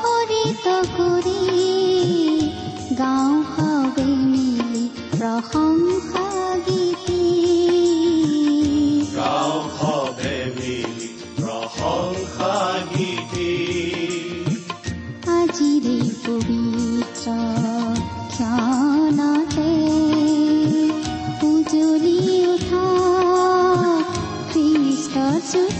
মুখৰিত কৰি গাঁও সবে মিলি প্ৰশংসা গীতি আজিৰে পবিত্ৰ উজলি উঠা জ্যোতি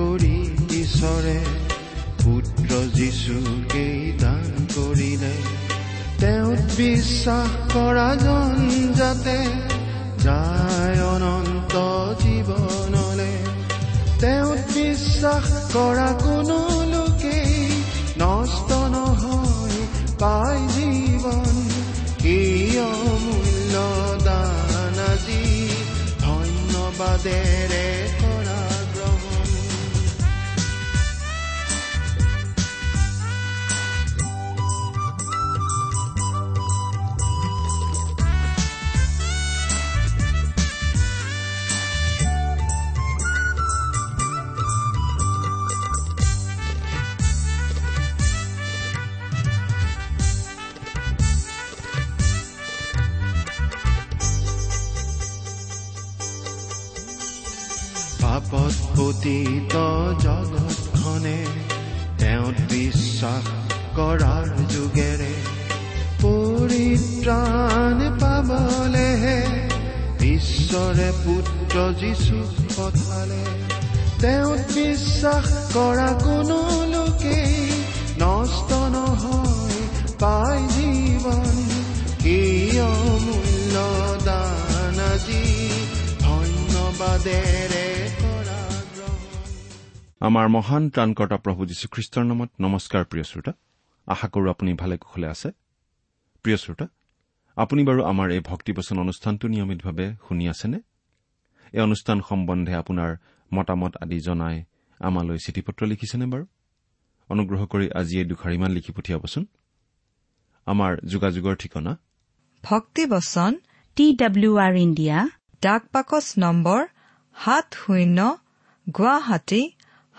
কৰি ঈশ্বৰে পুত্ৰ যিশুকেই দান কৰিলে। তেওঁত বিশ্বাস কৰা জন যাতে যায় অনন্ত জীৱনলে। তেওঁত বিশ্বাস কৰা কোনো লোকেই নষ্ট নহয় পাই জীৱন। এই অমূল্য দান আজি ধন্যবাদেৰে পাপত পতিত জগতখনে তেওঁত বিশ্বাস কৰাৰ যোগেৰে পৰিত্ৰাণ পাবলেহে ঈশ্বৰে পুত্ৰ যিছু পঠালে। তেওঁত বিশ্বাস কৰা কোনো লোকেই নষ্ট নহয় পাই জীৱন। এই অমূল্য দান আজি ধন্যবাদেৰে আমাৰ মহান ত্ৰাণকৰ্তা প্ৰভু যীশুখ্ৰীষ্টৰ নামত নমস্কাৰ প্ৰিয় শ্ৰোতা। আশা কৰো আপুনি ভালে কুশলে আছে। প্ৰিয় শ্ৰোতা আপুনি বাৰু আমাৰ এই ভক্তিবচন অনুষ্ঠানটো নিয়মিতভাৱে শুনি আছেনে? এই অনুষ্ঠান সম্বন্ধে আপোনাৰ মতামত আদি জনাই আমালৈ চিঠি পত্ৰ লিখিছেনে বাৰু? অনুগ্ৰহ কৰি আজি এই দুখাৰিমান লিখি পঠিয়াবচোন। আমাৰ যোগাযোগৰ ঠিকনা? ভক্তিবচন টি ডাব্লিউ আৰ ইণ্ডিয়া ডাক পাকচ নম্বৰ সাত শূন্য গুৱাহাটী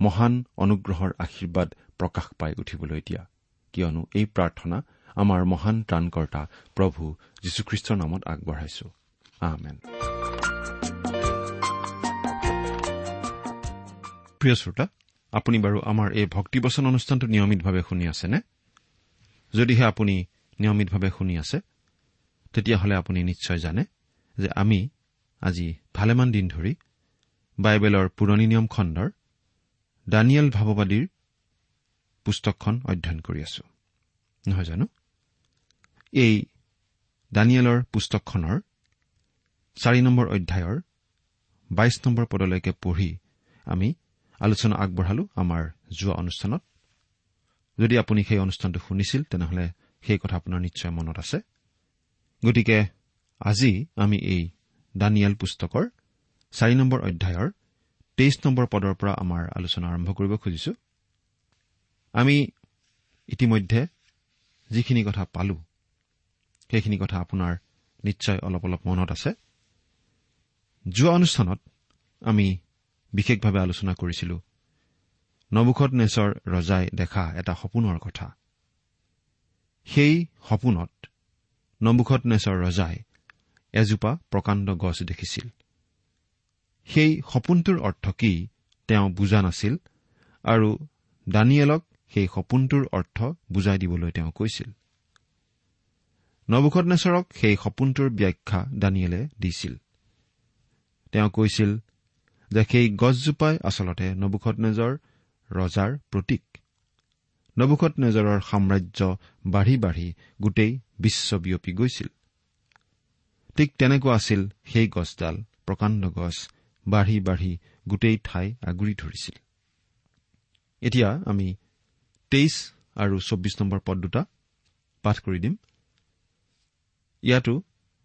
মহান অনুগ্ৰহৰ আশীৰ্বাদ প্ৰকাশ পাই উঠিবলৈ দিয়া। কিয়নো এই প্ৰাৰ্থনা আমাৰ মহান ত্ৰাণকৰ্তা প্ৰভু যীশুখ্ৰীষ্টৰ নামত আগবঢ়াইছো। প্ৰিয় শ্ৰোতা আপুনি বাৰু আমাৰ এই ভক্তিবচন অনুষ্ঠানটো নিয়মিতভাৱে শুনি আছেনে? যদিহে আপুনি নিয়মিতভাৱে শুনি আছে তেতিয়াহ'লে আপুনি নিশ্চয় জানে যে আমি আজি ভালেমান দিন ধৰি বাইবেলৰ পুৰণি নিয়ম খণ্ডৰ দানিয়েল ভাৱবাদীৰ পুস্তকখন অধ্যয়ন কৰি আছো। নহয় জানো? এই দানিয়েলৰ পুস্তকখনৰ চাৰি নম্বৰ অধ্যায়ৰ বাইশ নম্বৰ পদলৈকে পঢ়ি আমি আলোচনা আগবঢ়ালো আমাৰ যোৱা অনুষ্ঠানত। যদি আপুনি সেই অনুষ্ঠানটো শুনিছিল তেনেহলে সেই কথা আপোনাৰ নিশ্চয় মনত আছে। গতিকে আজি আমি এই দানিয়েল পুস্তকৰ চাৰি নম্বৰ অধ্যায়ৰ তেইছ নম্বৰ পদৰ পৰা আমাৰ আলোচনা আৰম্ভ কৰিব খুজিছো। আমি ইতিমধ্যে যিখিনি কথা পালো সেইখিনি কথা আপোনাৰ নিশ্চয় অলপ অলপ মনত আছে। যোৱা অনুষ্ঠানত আমি বিশেষভাৱে আলোচনা কৰিছিলো নবুখত নেচৰ ৰজাই দেখা এটা সপোনৰ কথা। সেই সপোনত নবুখত নেচৰ ৰজাই এজোপা প্ৰকাণ্ড গছ দেখিছিল। সেই সপোনটোৰ অৰ্থ কি তেওঁ বুজা নাছিল আৰু দানিয়েলক সেই সপোনটোৰ অৰ্থ বুজাই দিবলৈ তেওঁ কৈছিল। নবুখনেশ্বৰক সেই সপোনটোৰ ব্যাখ্যা দানিয়েলে দিছিল। তেওঁ কৈছিল যে সেই গছজোপাই আচলতে নবুখনেজৰ ৰজাৰ প্ৰতীক। নবুখত নেজৰৰ সাম্ৰাজ্য বাঢ়ি বাঢ়ি গোটেই বিশ্ব বিয়পি গৈছিল। ঠিক তেনেকুৱা আছিল সেই গছডাল প্ৰকাণ্ড গছ বাঢ়ি বাঢ়ি গোটেই ঠাই আগুৰি ধৰিছিল। এতিয়া আমি তেইছ আৰু চৌব্বিছ নম্বৰ পদ দুটা পাঠ কৰি দিম। ইয়াতো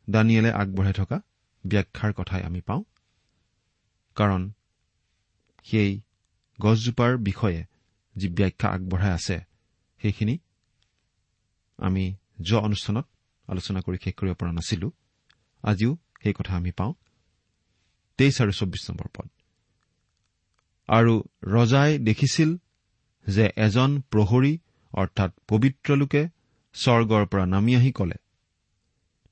দানিয়েলে আগবঢ়াই থকা ব্যাখ্যাৰ কথাই আমি পাওঁ। কাৰণ সেই গছজোপাৰ বিষয়ে যি ব্যাখ্যা আগবঢ়াই আছে সেইখিনি আমি যোৱা অনুষ্ঠানত আলোচনা কৰি শেষ কৰিব পৰা নাছিলো। আজিও সেই কথা আমি পাওঁ। তেইছ আৰু চৌব্বিছ নম্বৰ পদ। আৰু ৰজাই দেখিছিল যে এজন প্ৰহৰী অৰ্থাৎ পবিত্ৰ লোকে স্বৰ্গৰ পৰা নামি আহি কলে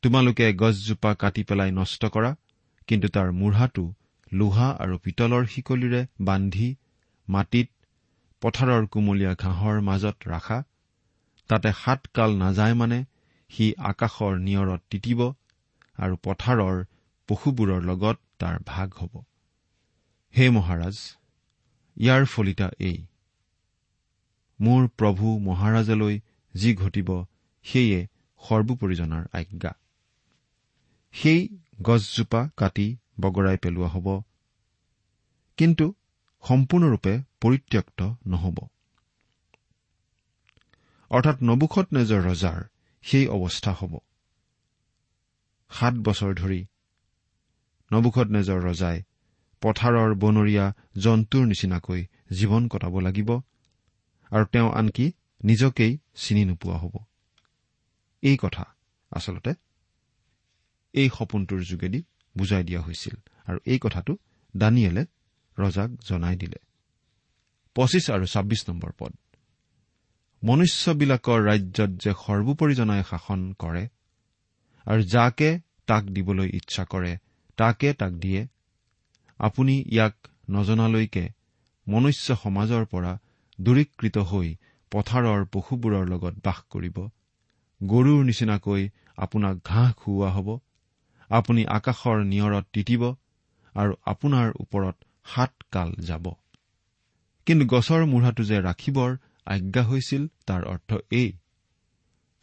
তোমালোকে গছজোপা কাটি পেলাই নষ্ট কৰা কিন্তু তাৰ মূঢ়াটো লোহা আৰু পিতলৰ শিকলিৰে বান্ধি মাটিত পথাৰৰ কুমলীয়া ঘাঁহৰ মাজত ৰাখা তাতে সাতকাল নাযায় মানে সি আকাশৰ নিয়ৰত তিতিব আৰু পথাৰৰ পশুবোৰৰ লগত তাৰ ভাগ হ'ব। হে মহাৰাজ ইয়াৰ ফলিতা এই। মোৰ প্ৰভু মহাৰাজলৈ যি ঘটিব সেয়ে সৰ্বোপৰি জনাৰ আজ্ঞা। সেই গছজোপা কাটি বগৰাই পেলোৱা হ'ব। কিন্তু সম্পূৰ্ণৰূপে পৰিত্যক্ত নহ'ব। অৰ্থাৎ নবুখত নেজৰ ৰজাৰ সেই অৱস্থা হ'ব। সাত বছৰ ধৰি নবুখত নেজৰ ৰজাই পথাৰৰ বনৰীয়া জন্তুৰ নিচিনাকৈ জীৱন কটাব লাগিব আৰু তেওঁ আনকি নিজকেই চিনি নোপোৱা হ'ব। এই কথা আচলতে এই সপোনটোৰ যোগেদি বুজাই দিয়া হৈছিল আৰু এই কথাটো দানিয়েলে ৰজাক জনাই দিলে। পঁচিছ আৰু ছাব্বিছ নম্বৰ পদ। মনুষ্যবিলাকৰ ৰাজ্যত যে সৰ্বোপৰি জনাই শাসন কৰে আৰু যাকে তাক দিবলৈ ইচ্ছা কৰে তাকে তাক দিয়ে আপুনি ইয়াক নজনালৈকে মনুষ্য সমাজৰ পৰা দূৰীকৃত হৈ পথাৰৰ পশুবোৰৰ লগত বাস কৰিব। গৰুৰ নিচিনাকৈ আপোনাক ঘাঁহ খুওৱা হ'ব। আপুনি আকাশৰ নিয়ৰত তিতিব আৰু আপোনাৰ ওপৰত সাত কাল যাব। কিন্তু গছৰ মূঢ়াটো যে ৰাখিবৰ আজ্ঞা হৈছিল তাৰ অৰ্থ এই।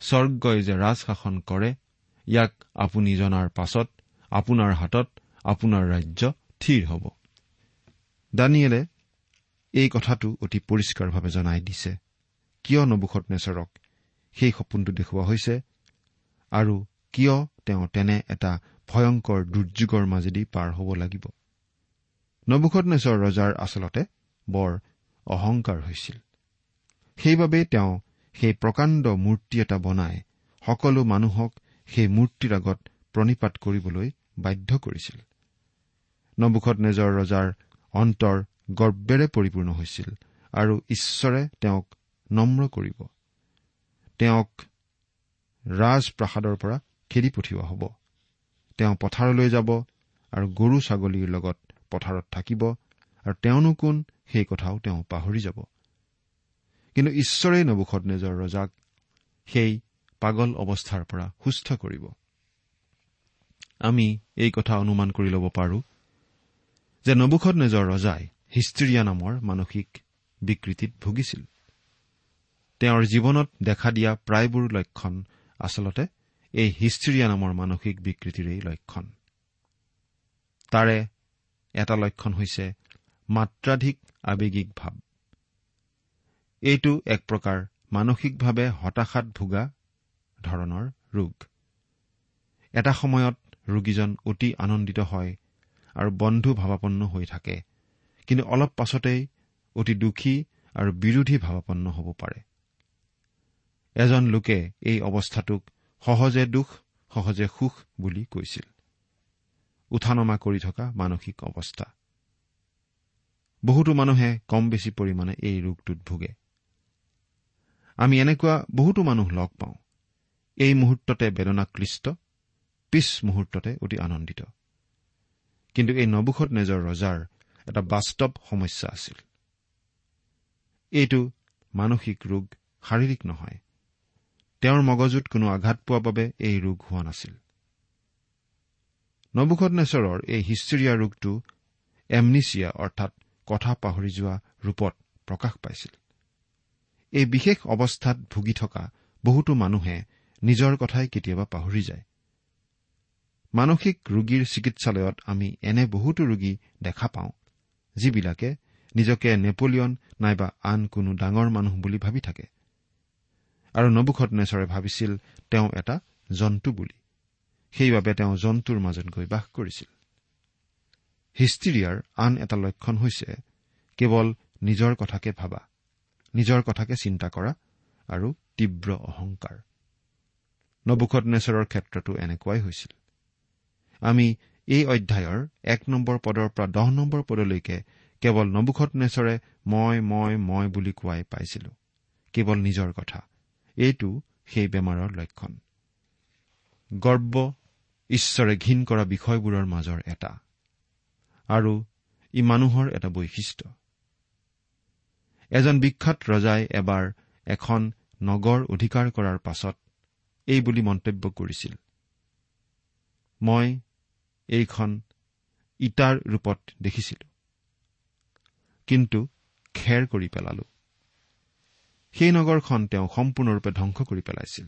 স্বৰ্গই যে ৰাজশাসন কৰে ইয়াক আপুনি জনাৰ পাছত আপোনাৰ হাতত আপোনাৰ ৰাজ্য থিৰ হ'ব। দানিয়েলে এই কথাটো অতি পৰিষ্কাৰভাৱে জনাই দিছে। কিয় নবুখত নেচৰক সেই সপোনটো দেখুওৱা হৈছে আৰু কিয় তেওঁ তেনে এটা ভয়ংকৰ দুৰ্যোগৰ মাজেদি পাৰ হ'ব লাগিব? নবুখত নেচৰ ৰজাৰ আচলতে বৰ অহংকাৰ হৈছিল। সেইবাবে তেওঁ সেই প্ৰকাণ্ড মূৰ্তি এটা বনাই সকলো মানুহক সেই মূৰ্তিৰ আগত প্ৰণিপাত কৰিবলৈ বাধ্য কৰিছিল। নবুখত নেজৰ ৰজাৰ অন্তৰ গৰ্বেৰে পৰিপূৰ্ণ হৈছিল আৰু ঈশ্বৰে তেওঁক নম্ৰ কৰিব। তেওঁক ৰাজপ্ৰাসাদৰ পৰা খেদি পঠিওৱা হ'ব। তেওঁ পথাৰলৈ যাব আৰু গৰু ছাগলীৰ লগত পথাৰত থাকিব আৰু তেওঁনো কোন সেই কথাও তেওঁ পাহৰি যাব। কিন্তু ঈশ্বৰেই নবুখত নিজৰ ৰজাক সেই পাগল অৱস্থাৰ পৰা সুস্থ কৰিব। আমি এই কথা অনুমান কৰি ল'ব পাৰো যে নবুখত নিজৰ ৰজাই হিষ্ট্ৰিয়া নামৰ মানসিক বিকৃতিত ভুগিছিল। তেওঁৰ জীৱনত দেখা দিয়া প্ৰায়বোৰ লক্ষণ আচলতে এই হিষ্ট্ৰিয়া নামৰ মানসিক বিকৃতিৰেই লক্ষণ। তাৰে এটা লক্ষণ হৈছে মাত্ৰাধিক আৱেগিক ভাৱ এইটো এক প্ৰকাৰ মানসিকভাৱে হতাশাত ভোগা ধৰণৰ ৰোগ। এটা সময়ত ৰোগীজন অতি আনন্দিত হয় আৰু বন্ধু ভাৱাপন্ন হৈ থাকে। কিন্তু অলপ পাছতেই অতি দুখী আৰু বিৰোধী ভাৱাপন্ন হ'ব পাৰে। এজন লোকে এই অৱস্থাটোক সহজে দুখ সহজে সুখ বুলি কৈছিল। উঠানমা কৰি থকা মানসিক অৱস্থা। বহুতো মানুহে কম বেছি পৰিমাণে এই ৰোগটোত ভোগে। আমি এনেকুৱা বহুতো মানুহ লগ পাওঁ। এই মুহূৰ্ততে বেদনাক্লিষ্ট পিছ মুহূৰ্ততে অতি আনন্দিত। কিন্তু এই নবুখত নেজৰ ৰজাৰ এটা বাস্তৱ সমস্যা আছিল। এইটো মানসিক ৰোগ শাৰীৰিক নহয়। তেওঁৰ মগজুত কোনো আঘাত পোৱাৰ বাবে এই ৰোগ হোৱা নাছিল। নবুখনেশ্বৰৰ এই হিষ্ট্ৰিয়া ৰোগটো এমনিচিয়া অৰ্থাৎ কথা পাহৰি যোৱা ৰূপত প্ৰকাশ পাইছিল। এই বিশেষ অৱস্থাত ভুগি থকা বহুতো মানুহে নিজৰ কথাই কেতিয়াবা পাহৰি যায়। মানসিক ৰোগীৰ চিকিৎসালয়ত আমি এনে বহুতো ৰোগী দেখা পাওঁ যিবিলাকে নিজকে নেপলিয়ন নাইবা আন কোনো ডাঙৰ মানুহ বুলি ভাবি থাকে। আৰু নবুখনেশ্বৰে ভাবিছিল তেওঁ এটা জন্তু বুলি। সেইবাবে তেওঁ জন্তুৰ মাজত গৈ বাস কৰিছিল। হিষ্ট্ৰিয়াৰ আন এটা লক্ষণ হৈছে কেৱল নিজৰ কথাকে ভাবা নিজৰ কথাকে চিন্তা কৰা আৰু তীব্ৰ অহংকাৰ। নবুখনেশ্বৰৰ ক্ষেত্ৰতো এনেকুৱাই হৈছিল। আমি এই অধ্যায়ৰ এক নম্বৰ পদৰ পৰা দহ নম্বৰ পদলৈকে কেৱল নবুখনেশ্বৰে মই মই মই বুলি কোৱাই পাইছিলো। কেৱল নিজৰ কথা। এইটো সেই বেমাৰৰ লক্ষণ। গৰ্ব ঈশ্বৰে ঘীন কৰা বিষয়বোৰৰ মাজৰ এটা। আৰু ই মানুহৰ এটা বৈশিষ্ট্য। এজন বিখ্যাত ৰজাই এবাৰ এখন নগৰ অধিকাৰ কৰাৰ পাছত এই বুলি মন্তব্য কৰিছিল। মই এইখন ইটাৰ ৰূপত দেখিছিলো। কিন্তু খেৰ কৰি পেলালো। সেই নগৰখন তেওঁ সম্পূৰ্ণৰূপে ধ্বংস কৰি পেলাইছিল।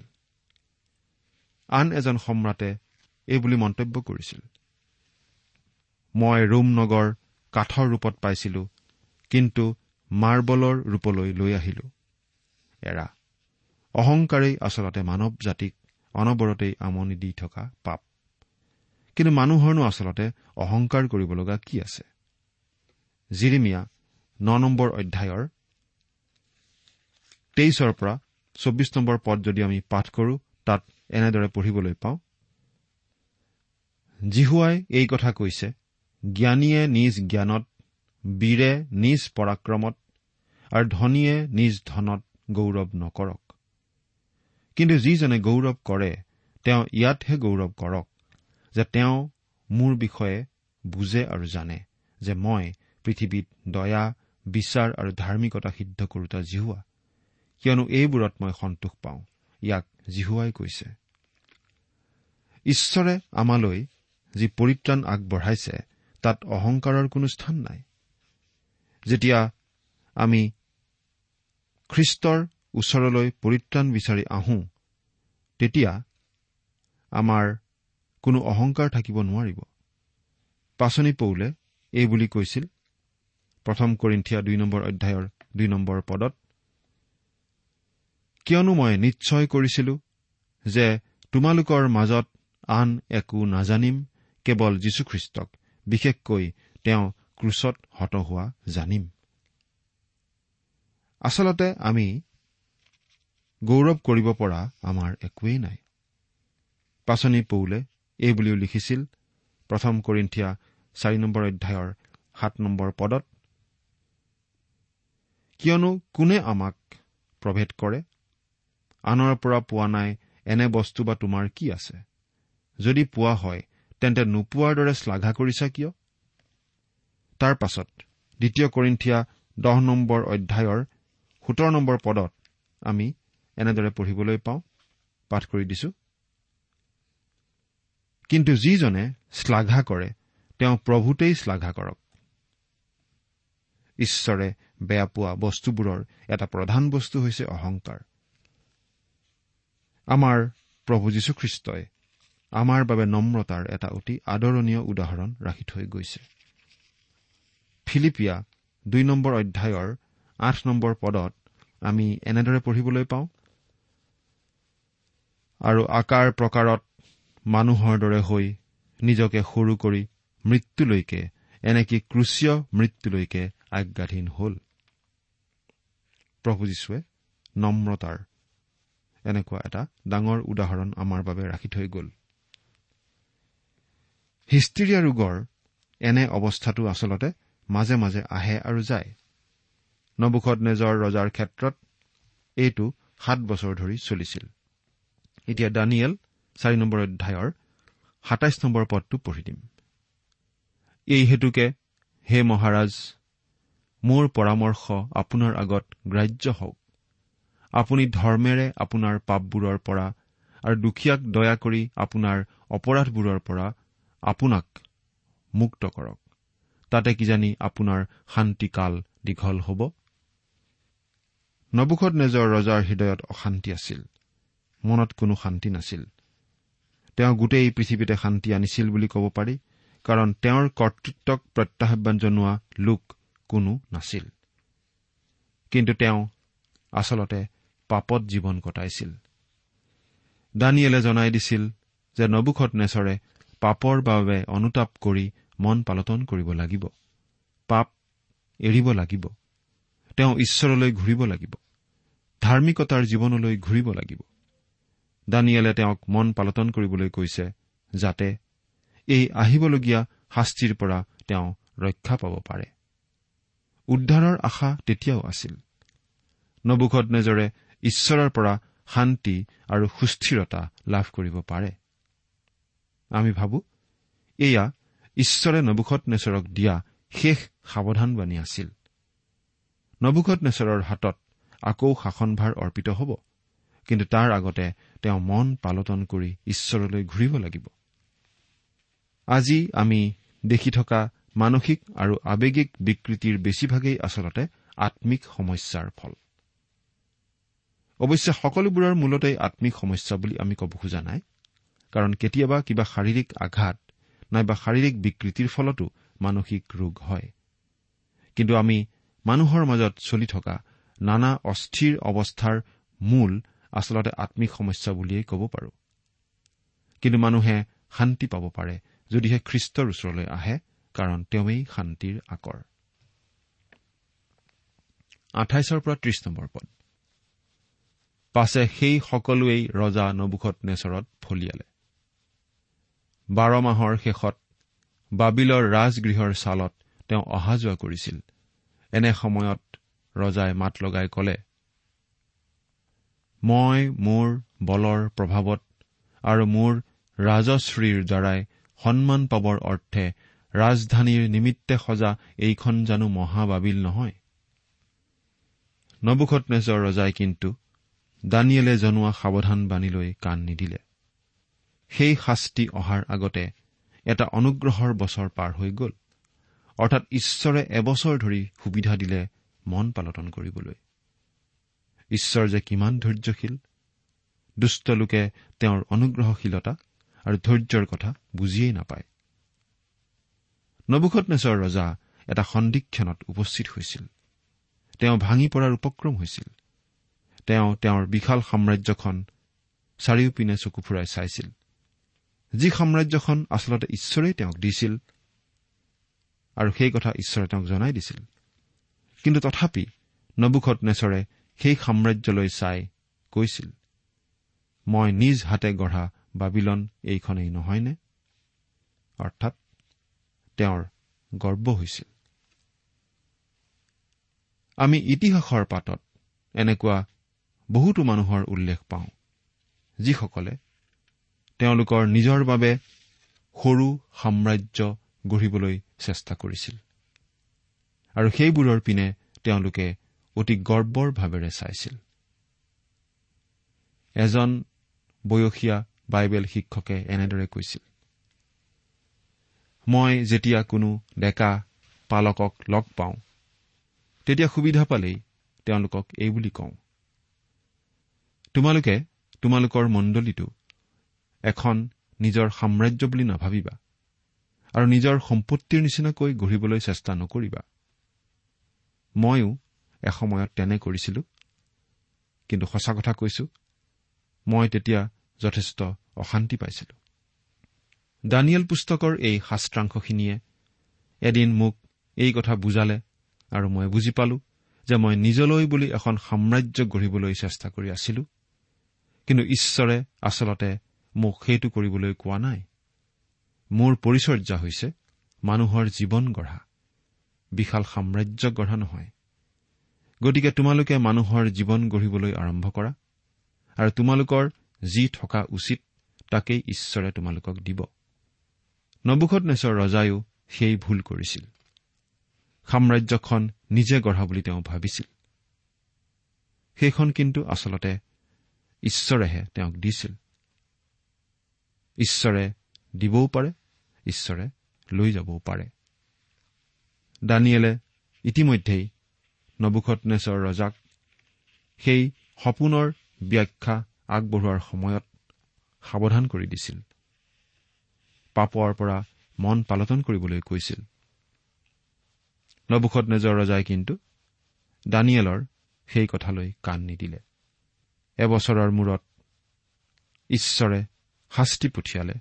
আন এজন সম্ৰাটে এই বুলি মন্তব্য কৰিছিল। মই ৰোম নগৰ কাঠৰ ৰূপত পাইছিলো কিন্তু মাৰ্বলৰ ৰূপলৈ লৈ আহিলো। এৰা অহংকাৰেই আচলতে মানৱ জাতিক অনবৰতেই আমনি দি থকা পাপ। কিন্তু মানুহৰনো আচলতে অহংকাৰ কৰিব লগা কি আছে? জিৰিমিয়া ন নম্বৰ অধ্যায়ৰ তেইছৰ পৰা চৌবিছ নম্বৰ পদ যদি আমি পাঠ কৰো তাত এনেদৰে পঢ়িবলৈ পাওঁ। জিহুৱাই এই কথা কৈছে জ্ঞানীয়ে নিজ জ্ঞানত বীৰে নিজ পৰাক্ৰমত আৰু ধনীয়ে নিজ ধনত গৌৰৱ নকৰক। কিন্তু যিজনে গৌৰৱ কৰে তেওঁ ইয়াতহে গৌৰৱ কৰক। যে তেওঁ মোৰ বিষয়ে বুজে আৰু জানে যে মই পৃথিৱীত দয়া বিচাৰ আৰু ধাৰ্মিকতা সিদ্ধ কৰোতা জিহুৱা। কিয়নো এইবোৰত মই সন্তোষ পাওঁ ইয়াক জিহুৱাই কৈছে। ঈশ্বৰে আমালৈ যি পৰিত্ৰাণ আগবঢ়াইছে তাত অহংকাৰৰ কোনো স্থান নাই। যেতিয়া আমি খ্ৰীষ্টৰ ওচৰলৈ পৰিত্ৰাণ বিচাৰি আহোঁ তেতিয়া আমাৰ কোনো অহংকাৰ থাকিব নোৱাৰিব। পাচনি পৌলে এই বুলি কৈছিল প্ৰথম কৰিন্ঠিয়া দুই নম্বৰ অধ্যায়ৰ দুই নম্বৰ পদত কিয়নো মই নিশ্চয় কৰিছিলো যে তোমালোকৰ মাজত আন একো নাজানিম কেৱল যীশুখ্ৰীষ্টক বিশেষকৈ তেওঁ ক্ৰুচত হত হোৱা জানিম। আচলতে আমি গৌৰৱ কৰিব পৰা আমাৰ একোৱেই নাই। পাচনি পৌলে এই বুলিও লিখিছিল প্ৰথম কৰিন্ঠিয়া চাৰি নম্বৰ অধ্যায়ৰ সাত নম্বৰ পদত। কিয়নো কোনে আমাক প্ৰভেদ কৰে? আনৰ পৰা পোৱা নাই এনে বস্তু বা তোমাৰ কি আছে? যদি পোৱা হয় তেন্তে নোপোৱাৰ দৰে শ্লাঘা কৰিছা কিয়? তাৰ পাছত দ্বিতীয় কৰিন্ঠিয়া দহ নম্বৰ অধ্যায়ৰ সোতৰ নম্বৰ পদত আমি এনেদৰে পঢ়িবলৈ পাওঁ। পাঠ কৰি দিছো। কিন্তু যিজনে শ্লাঘা কৰে তেওঁ প্ৰভূতেই শ্লাঘা কৰক। ঈশ্বৰে বেয়া পোৱা বস্তুবোৰৰ এটা প্ৰধান বস্তু হৈছে অহংকাৰ। আমাৰ প্ৰভু যীশুখ্ৰীষ্টই আমাৰ বাবে নম্ৰতাৰ এটা অতি আদৰণীয় উদাহৰণ ৰাখি থৈ গৈছে। ফিলিপিয়া দুই নম্বৰ অধ্যায়ৰ আঠ নম্বৰ পদত আমি এনেদৰে পঢ়িবলৈ পাওঁ আৰু আকাৰ প্ৰকাৰত মানুহৰ দৰে হৈ নিজকে সৰু কৰি মৃত্যুলৈকে এনেকি ক্ৰুচীয় মৃত্যুলৈকে আজ্ঞাধীন হ'ল। প্ৰভু যীশুৱে নম্ৰতাৰ এনেকুৱা এটা ডাঙৰ উদাহৰণ আমাৰ বাবে ৰাখি থৈ গ'ল। হিষ্ট্ৰিয়া ৰোগৰ এনে অৱস্থাটো আচলতে মাজে মাজে আহে আৰু যায়। নবুখত নেজৰ ৰজাৰ ক্ষেত্ৰত এইটো সাত বছৰ ধৰি চলিছিল। এতিয়া দানিয়েল চাৰি নম্বৰ অধ্যায়ৰ সাতাইছ নম্বৰ পদটো পঢ়ি দিম। এই হেতুকে হে মহাৰাজ মোৰ পৰামৰ্শ আপোনাৰ আগত গ্ৰাহ্য হওক। আপুনি ধৰ্মেৰে আপোনাৰ পাপবোৰৰ পৰা আৰু দুখীয়াক দয়া কৰি আপোনাৰ অপৰাধবোৰৰ পৰা আপোনাক মুক্ত কৰক। তাতে কিজানি আপোনাৰ শান্তিকাল দীঘল হ'ব? নবুখত নেজৰ ৰজাৰ হৃদয়ত অশান্তি আছিল। মনত কোনো শান্তি নাছিল। তেওঁ গোটেই পৃথিৱীতে শান্তি আনিছিল বুলি ক'ব পাৰি কাৰণ তেওঁৰ কৰ্তৃত্বক প্ৰত্যাহ্বান জনোৱা লোক কোনো নাছিল। কিন্তু তেওঁ আচলতে পাপত জীৱন কটাইছিল। দানিয়েলে জনাই দিছিল যে নবুখত নেচৰে পাপৰ বাবে অনুতাপ কৰি মন পালটন কৰিব লাগিব। পাপ এৰিব লাগিব। তেওঁ ঈশ্বৰলৈ ঘূৰিব লাগিব। ধাৰ্মিকতাৰ জীৱনলৈ ঘূৰিব লাগিব। দানিয়েলে তেওঁক মন পালটন কৰিবলৈ কৈছে যাতে এই আহিবলগীয়া শাস্তিৰ পৰা তেওঁ ৰক্ষা পাব পাৰে। উদ্ধাৰৰ আশা তেতিয়াও আছিল। নবুখত নেজৰে ঈশ্বৰৰ পৰা শান্তি আৰু সুস্থিৰতা লাভ কৰিব পাৰে। আমি ভাবো এয়া ঈশ্বৰে নবুখত নেচৰক দিয়া শেষ সাৱধানবাণী আছিল। নবুখত নেচৰৰ হাতত আকৌ শাসনভাৰ অৰ্পিত হ'ব কিন্তু তাৰ আগতে তেওঁ মন পালটন কৰি ঈশ্বৰলৈ ঘূৰিব লাগিব। আজি আমি দেখি থকা মানসিক আৰু আৱেগিক বিকৃতিৰ বেছিভাগেই আচলতে আম্মিক সমস্যাৰ ফল। অৱশ্যে সকলোবোৰৰ মূলতেই আম্মিক সমস্যা বুলি আমি ক'ব খোজা নাই কাৰণ কেতিয়াবা কিবা শাৰীৰিক আঘাত নাইবা শাৰীৰিক বিকৃতিৰ ফলতো মানসিক ৰোগ হয়। কিন্তু আমি মানুহৰ মাজত চলি থকা নানা অস্থিৰ অৱস্থাৰ মূল আচলতে আম্মিক সমস্যা বুলিয়েই ক'ব পাৰো। কিন্তু মানুহে শান্তি পাব পাৰে যদিহে খ্ৰীষ্টৰ ওচৰলৈ আহে কাৰণ তেওঁৱেই শান্তিৰ আকৰ। পাছে সেই সকলোৱেই ৰজা নবুখত নেচৰত ফলিয়ালে। বাৰ মাহৰ শেষত বাবিলৰ ৰাজগৃহৰ ছালত তেওঁ অহা যোৱা কৰিছিল। এনে সময়ত ৰজাই মাত লগাই কলে মই মোৰ বলৰ প্ৰভাৱত আৰু মোৰ ৰাজশ্ৰীৰ দ্বাৰাই সন্মান পাবৰ অৰ্থে ৰাজধানীৰ নিমিত্তে সজা এইখন জানো মহাবাবিল নহয়। নবুখত নেজৰ ৰজাই কিন্তু দানিয়েলে জনোৱা সাৱধানবাণীলৈ কাণ নিদিলে। সেই শাস্তি অহাৰ আগতে এটা অনুগ্ৰহৰ বছৰ পাৰ হৈ গ'ল। অৰ্থাৎ ঈশ্বৰে এবছৰ ধৰি সুবিধা দিলে মন পালটন কৰিবলৈ। ঈশ্বৰ যে কিমান ধৈৰ্যশীল দুষ্ট লোকে তেওঁৰ অনুগ্ৰহশীলতা আৰু ধৈৰ্যৰ কথা বুজিয়েই নাপায়। নবুখত নেচৰ ৰজা এটা সন্দিক্ষণত উপস্থিত হৈছিল। তেওঁ ভাঙি পৰাৰ উপক্ৰম হৈছিল। তেওঁ তেওঁৰ বিশাল সাম্ৰাজ্যখন চাৰিওপিনে চকু ফুৰাই চাইছিল। যি সাম্ৰাজ্যখন আচলতে ঈশ্বৰেই তেওঁক দিছিল আৰু সেই কথা ঈশ্বৰে তেওঁক জনাই দিছিল। কিন্তু তথাপি নবুখত নেচৰে সেই সাম্ৰাজ্যলৈ চাই কৈছিল মই নিজ হাতে গঢ়া বাবিলন এইখনেই নহয়নে? অৰ্থাৎ তেওঁৰ গৰ্ব হৈছিল। আমি ইতিহাসৰ পাতত এনেকুৱা বহুতো মানুহৰ উল্লেখ পাওঁ যিসকলে তেওঁলোকৰ নিজৰ বাবে সৰু সাম্ৰাজ্য গঢ়িবলৈ চেষ্টা কৰিছিল আৰু সেইবোৰৰ পিনে তেওঁলোকে অতি গৰ্বৰ ভাৱেৰে চাইছিল। এজন বয়সীয়া বাইবেল শিক্ষকে এনেদৰে কৈছিল মই যেতিয়া কোনো ডেকা পালকক লগ পাওঁ তেতিয়া সুবিধা পালেই তেওঁলোকক এই বুলি কওঁ তোমালোকে তোমালোকৰ মণ্ডলীটো এখন নিজৰ সাম্ৰাজ্য বুলি নাভাবিবা আৰু নিজৰ সম্পত্তিৰ নিচিনাকৈ গঢ়িবলৈ চেষ্টা নকৰিবা। ময়ো এসময়ত তেনে কৰিছিলো। কিন্তু সঁচা কথা কৈছো মই তেতিয়া যথেষ্ট অশান্তি পাইছিলো। দানিয়েল পুস্তকৰ এই শাস্ত্ৰাংশখিনিয়ে এদিন মোক এই কথা বুজালে আৰু মই বুজি পালো যে মই নিজলৈ বুলি এখন সাম্ৰাজ্য গঢ়িবলৈ চেষ্টা কৰি আছিলো কিন্তু ঈশ্বৰে আচলতে মোক সেইটো কৰিবলৈ কোৱা নাই। মোৰ পৰিচৰ্যা হৈছে মানুহৰ জীৱন গঢ়া বিশাল সাম্ৰাজ্য গঢ়া নহয়। গতিকে তোমালোকে মানুহৰ জীৱন গঢ়িবলৈ আৰম্ভ কৰা আৰু তোমালোকৰ যি থকা উচিত তাকেই ঈশ্বৰে তোমালোকক দিব। নবুখত নেচৰ ৰজায়ো সেই ভুল কৰিছিল। সাম্ৰাজ্যখন নিজে গঢ়া বুলি তেওঁ ভাবিছিল। সেইখন কিন্তু আচলতে ঈশ্বৰেহে তেওঁক দিছিল। ঈশ্বৰে দিবও পাৰে ঈশ্বৰে লৈ যাবও পাৰে। দানিয়েলে ইতিমধ্যেই নবুখতনেশ্বৰ ৰজাক সেই সপোনৰ ব্যাখ্যা আগবঢ়োৱাৰ সময়ত সাৱধান কৰি দিছিল। পাপৰ পৰা মন পালটন কৰিবলৈ কৈছিল। নবুখত নেজৰ ৰজাই কিন্তু দানিয়েলৰ সেই কথালৈ কাণ নিদিলে। এবছৰৰ মূৰত ঈশ্বৰে শাস্তি পঠিয়ালে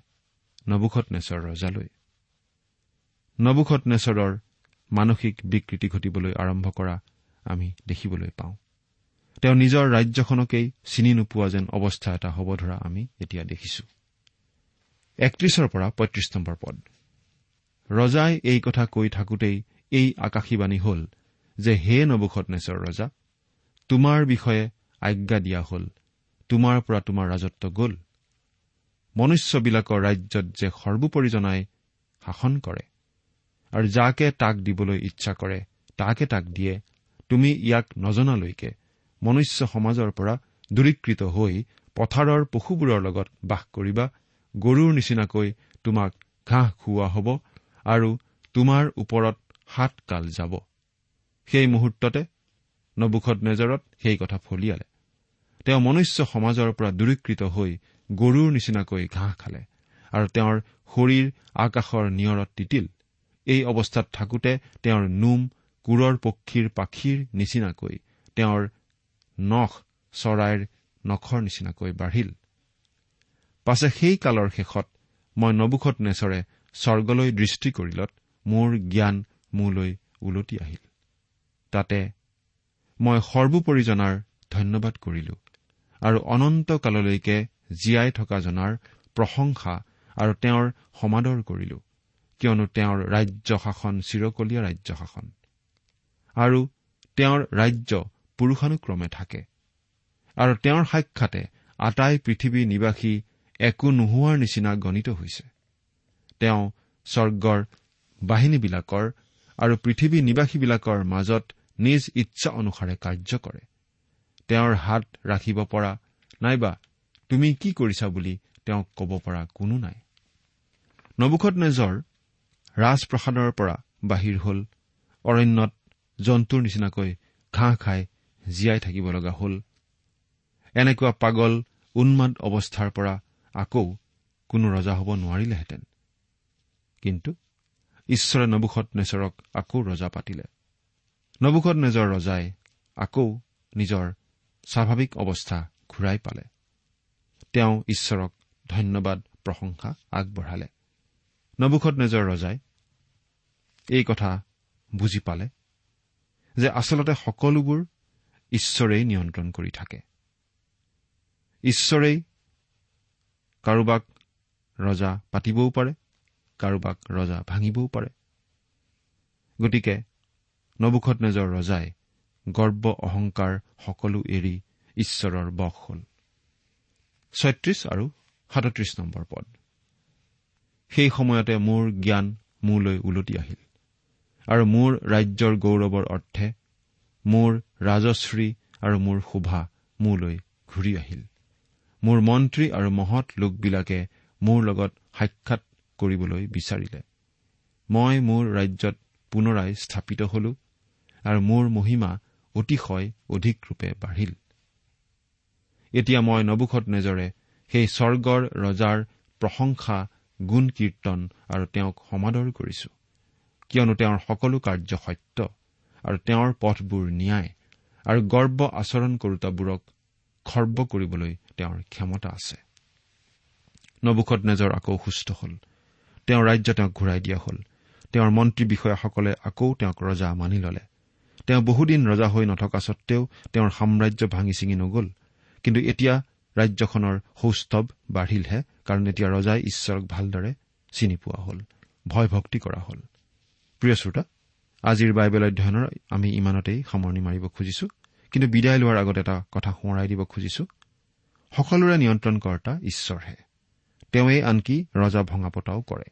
নবুখত নেচৰ ৰজালৈ। নবুখত নেচৰৰ মানসিক বিকৃতি ঘটিবলৈ আৰম্ভ কৰা আমি দেখিবলৈ পাওঁ। তেওঁ নিজৰ ৰাজ্যখনকেই চিনি নোপোৱা যেন অৱস্থা এটা হ'ব ধৰা আমি এতিয়া দেখিছো। একত্ৰিশৰ পৰা পঁয়ত্ৰিশ নম্বৰ পদ। ৰজাই এই কথা কৈ থাকোতেই এই আকাশীবাণী হল যে হে নবুখত নেচৰ ৰজা তোমাৰ বিষয়ে আজ্ঞা দিয়া হল তোমাৰ পৰা তোমাৰ ৰাজত্ব গ'ল। মনুষ্যবিলাকৰ ৰাজ্যত যে সৰ্বোপৰি জনাই শাসন কৰে আৰু যাকে তাক দিবলৈ ইচ্ছা কৰে তাকে তাক দিয়ে তুমি ইয়াক নজনালৈকে মনুষ্য সমাজৰ পৰা দূৰীকৃত হৈ পথাৰৰ পশুবোৰৰ লগত বাস কৰিবা। গৰুৰ নিচিনাকৈ তোমাক ঘাঁহ খুওৱা হ'ব আৰু তোমাৰ ওপৰত সাত কাল যাব। সেই মুহূৰ্ততে নবুখত নেজৰত সেই কথা ফলিয়ালে। তেওঁ মনুষ্য সমাজৰ পৰা দূৰীকৃত হৈ গৰুৰ নিচিনাকৈ ঘাঁহ খালে আৰু তেওঁৰ শৰীৰ আকাশৰ নিয়ৰত তিতিল। এই অৱস্থাত থাকোতে তেওঁৰ নোম কোৰৰ পক্ষীৰ পাখীৰ নিচিনাকৈ তেওঁৰ নখ চৰাইৰ নখৰ নিচিনাকৈ বাঢ়িল। পাছে সেই কালৰ শেষত মই নবুখত নেচৰে স্বৰ্গলৈ দৃষ্টি কৰিলত মোৰ জ্ঞান মোলৈ ওলটি আহিল। তাতে মই সৰ্বোপৰি জনাৰ ধন্যবাদ কৰিলো আৰু অনন্ত কাললৈকে জীয়াই থকা জনাৰ প্ৰশংসা আৰু তেওঁৰ সমাদৰ কৰিলো কিয়নো তেওঁৰ ৰাজ্য শাসন চিৰকলীয়া ৰাজ্য শাসন। আৰু তেওঁৰ ৰাজ্য পুৰুষানুক্ৰমে থাকে। আৰু তেওঁৰ সাক্ষাতে আটাই পৃথিৱী নিবাসী একো নোহোৱাৰ নিচিনা গণিত হৈছে। তেওঁ স্বৰ্গৰ বাহিনীবিলাকৰ আৰু পৃথিৱী নিবাসীবিলাকৰ মাজত নিজ ইচ্ছা অনুসাৰে কাৰ্য কৰে। তেওঁৰ হাত ৰাখিব পৰা নাইবা তুমি কি কৰিছা বুলি তেওঁক ক'ব পৰা কোনো নাই। নবুখত নেজৰ ৰাজপ্ৰসাদৰ পৰা বাহিৰ হল অৰণ্যত জন্তুৰ নিচিনাকৈ ঘাঁহ খাই জীয়াই থাকিব লগা হল। এনেকুৱা পাগল উন্মাদ অৱস্থাৰ পৰা আকৌ কোনো ৰজা হ'ব নোৱাৰিলেহেঁতেন। কিন্তু ঈশ্বৰে নবুখত নেচৰক আকৌ ৰজা পাতিলে। নবুখত নেজৰ ৰজাই আকৌ নিজৰ স্বাভাৱিক অৱস্থা ঘূৰাই পালে। তেওঁ ঈশ্বৰক ধন্যবাদ প্ৰশংসা আগবঢ়ালে। নবুখত নেজৰ ৰজাই এই কথা বুজি পালে। যে আচলতে সকলোবোৰ ঈশ্বৰেই নিয়ন্ত্ৰণ কৰি থাকে। ঈশ্বৰেই কাৰোবাক ৰজা পাতিবও পাৰে কাৰোবাক ৰজা ভাঙিবও পাৰে। গতিকে নবুখত নেজৰ ৰজাই গৰ্ব অহংকাৰ সকলো এৰি ঈশ্বৰৰ বস হ'ল। ছয়ত্ৰিশ আৰু সাতত্ৰিশ নম্বৰ পদ। সেই সময়তে মোৰ জ্ঞান মোলৈ ওলটি আহিল। আৰু মোৰ ৰাজ্যৰ গৌৰৱৰ অৰ্থে মোৰ ৰাজশ্ৰী আৰু মোৰ শোভা মোলৈ ঘূৰি আহিল। মোৰ মন্ত্ৰী আৰু মহৎ লোকবিলাকে মোৰ লগত সাক্ষাৎ কৰিবলৈ বিচাৰিলে। মই মোৰ ৰাজ্যত পুনৰাই স্থাপিত হলো আৰু মোৰ মহিমা অতিশয় অধিক ৰূপে বাঢ়িল। এতিয়া মই নবুখত নেজৰে সেই স্বৰ্গৰ ৰজাৰ প্ৰশংসা গুণ কীৰ্তন আৰু তেওঁক সমাদৰ কৰিছো। কিয়নো তেওঁৰ সকলো কাৰ্য সত্য আৰু তেওঁৰ পথবোৰ ন্যায় আৰু গৰ্ব আচৰণ কৰোতাবোৰক খৰ্ব কৰিবলৈ তেওঁৰ ক্ষমতা আছে। নবুখত নেজৰ আকৌ সুস্থ হল। তেওঁৰ ৰাজ্য তেওঁক ঘূৰাই দিয়া হল। তেওঁৰ মন্ত্ৰী বিষয়াসকলে আকৌ তেওঁক ৰজা মানি ললে। তেওঁ বহুদিন ৰজা হৈ নথকা সত্বেও তেওঁৰ সাম্ৰাজ্য ভাঙি ছিঙি নগল। কিন্তু এতিয়া ৰাজ্যখনৰ সৌষ্ঠৱ বাঢ়িলহে কাৰণ এতিয়া ৰজাই ঈশ্বৰক ভালদৰে চিনি পোৱা হল ভয় ভক্তি কৰা হল। প্ৰিয় শ্ৰোতা আজিৰ বাইবেল অধ্যয়নৰ আমি ইমানতেই সামৰণি মাৰিব খুজিছো কিন্তু বিদায় লোৱাৰ আগত এটা কথা সোঁৱৰাই দিব খুজিছো। সকলোৰে নিয়ন্ত্ৰণকৰ্তা ঈশ্বৰহে। তেওঁৱেই আনকি ৰজা ভঙা পতাও কৰে।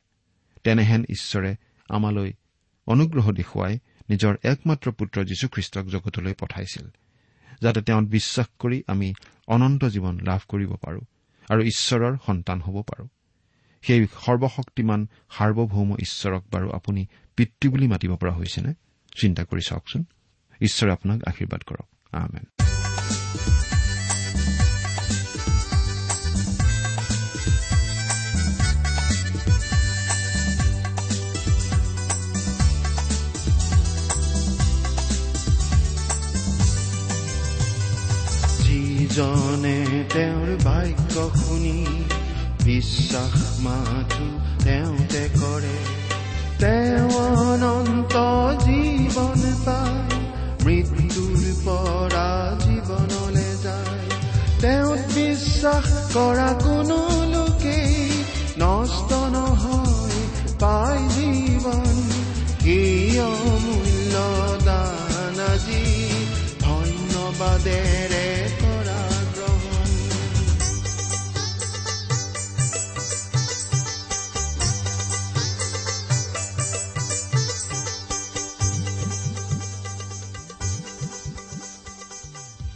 তেনেহেন ঈশ্বৰে আমালৈ অনুগ্ৰহ দেখুৱাই নিজৰ একমাত্ৰ পুত্ৰ যীশুখ্ৰীষ্টক জগতলৈ পঠাইছিল যাতে তেওঁত বিশ্বাস কৰি আমি অনন্ত জীৱন লাভ কৰিব পাৰো আৰু ঈশ্বৰৰ সন্তান হ'ব পাৰো। সেই সৰ্বশক্তিমান সাৰ্বভৌম ঈশ্বৰক বাৰু আপুনি পিতৃ বুলি মাতিব পৰা হৈছেনে? চিন্তা কৰি চাওকচোন। ঈশ্বৰে আপোনাক আশীৰ্বাদ কৰক। আমেন। যিজনে তেওঁৰ বাক্য শুনি বিশ্বাস মাথো তেওঁতে কৰে। তেওঁ অনন্ত জীৱন পায় মৃত্যুৰ পৰা জীৱনলে যায়। তেওঁত বিশ্বাস কৰা কোনো লোকেই নষ্ট নহয় পায় জীৱন। এই অমূল্য দান আজি ধন্যবাদেৰে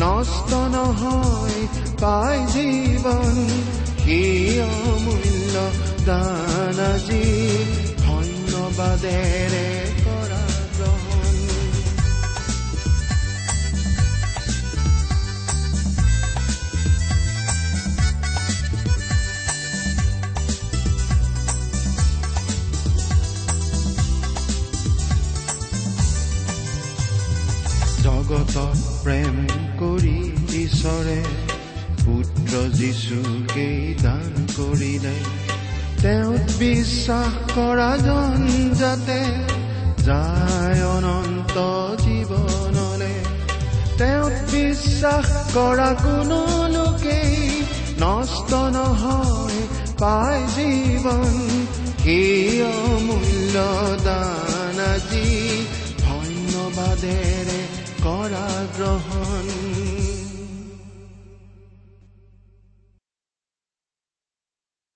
নষ্ট নহয় পাই জীৱন সেই অমূল্য দান আজি? ধন্যবাদেৰে প্ৰেম ঈশ্বৰে পুত্ৰ যীশুকেই দান কৰিলে। তেওঁত বিশ্বাস কৰা জন যাতে যায় অনন্ত জীৱনলে। তেওঁত বিশ্বাস কৰা কোনো লোকেই নষ্ট নহয় পায় জীৱন। সেই অমূল্য দান আজি ধন্যবাদেৰে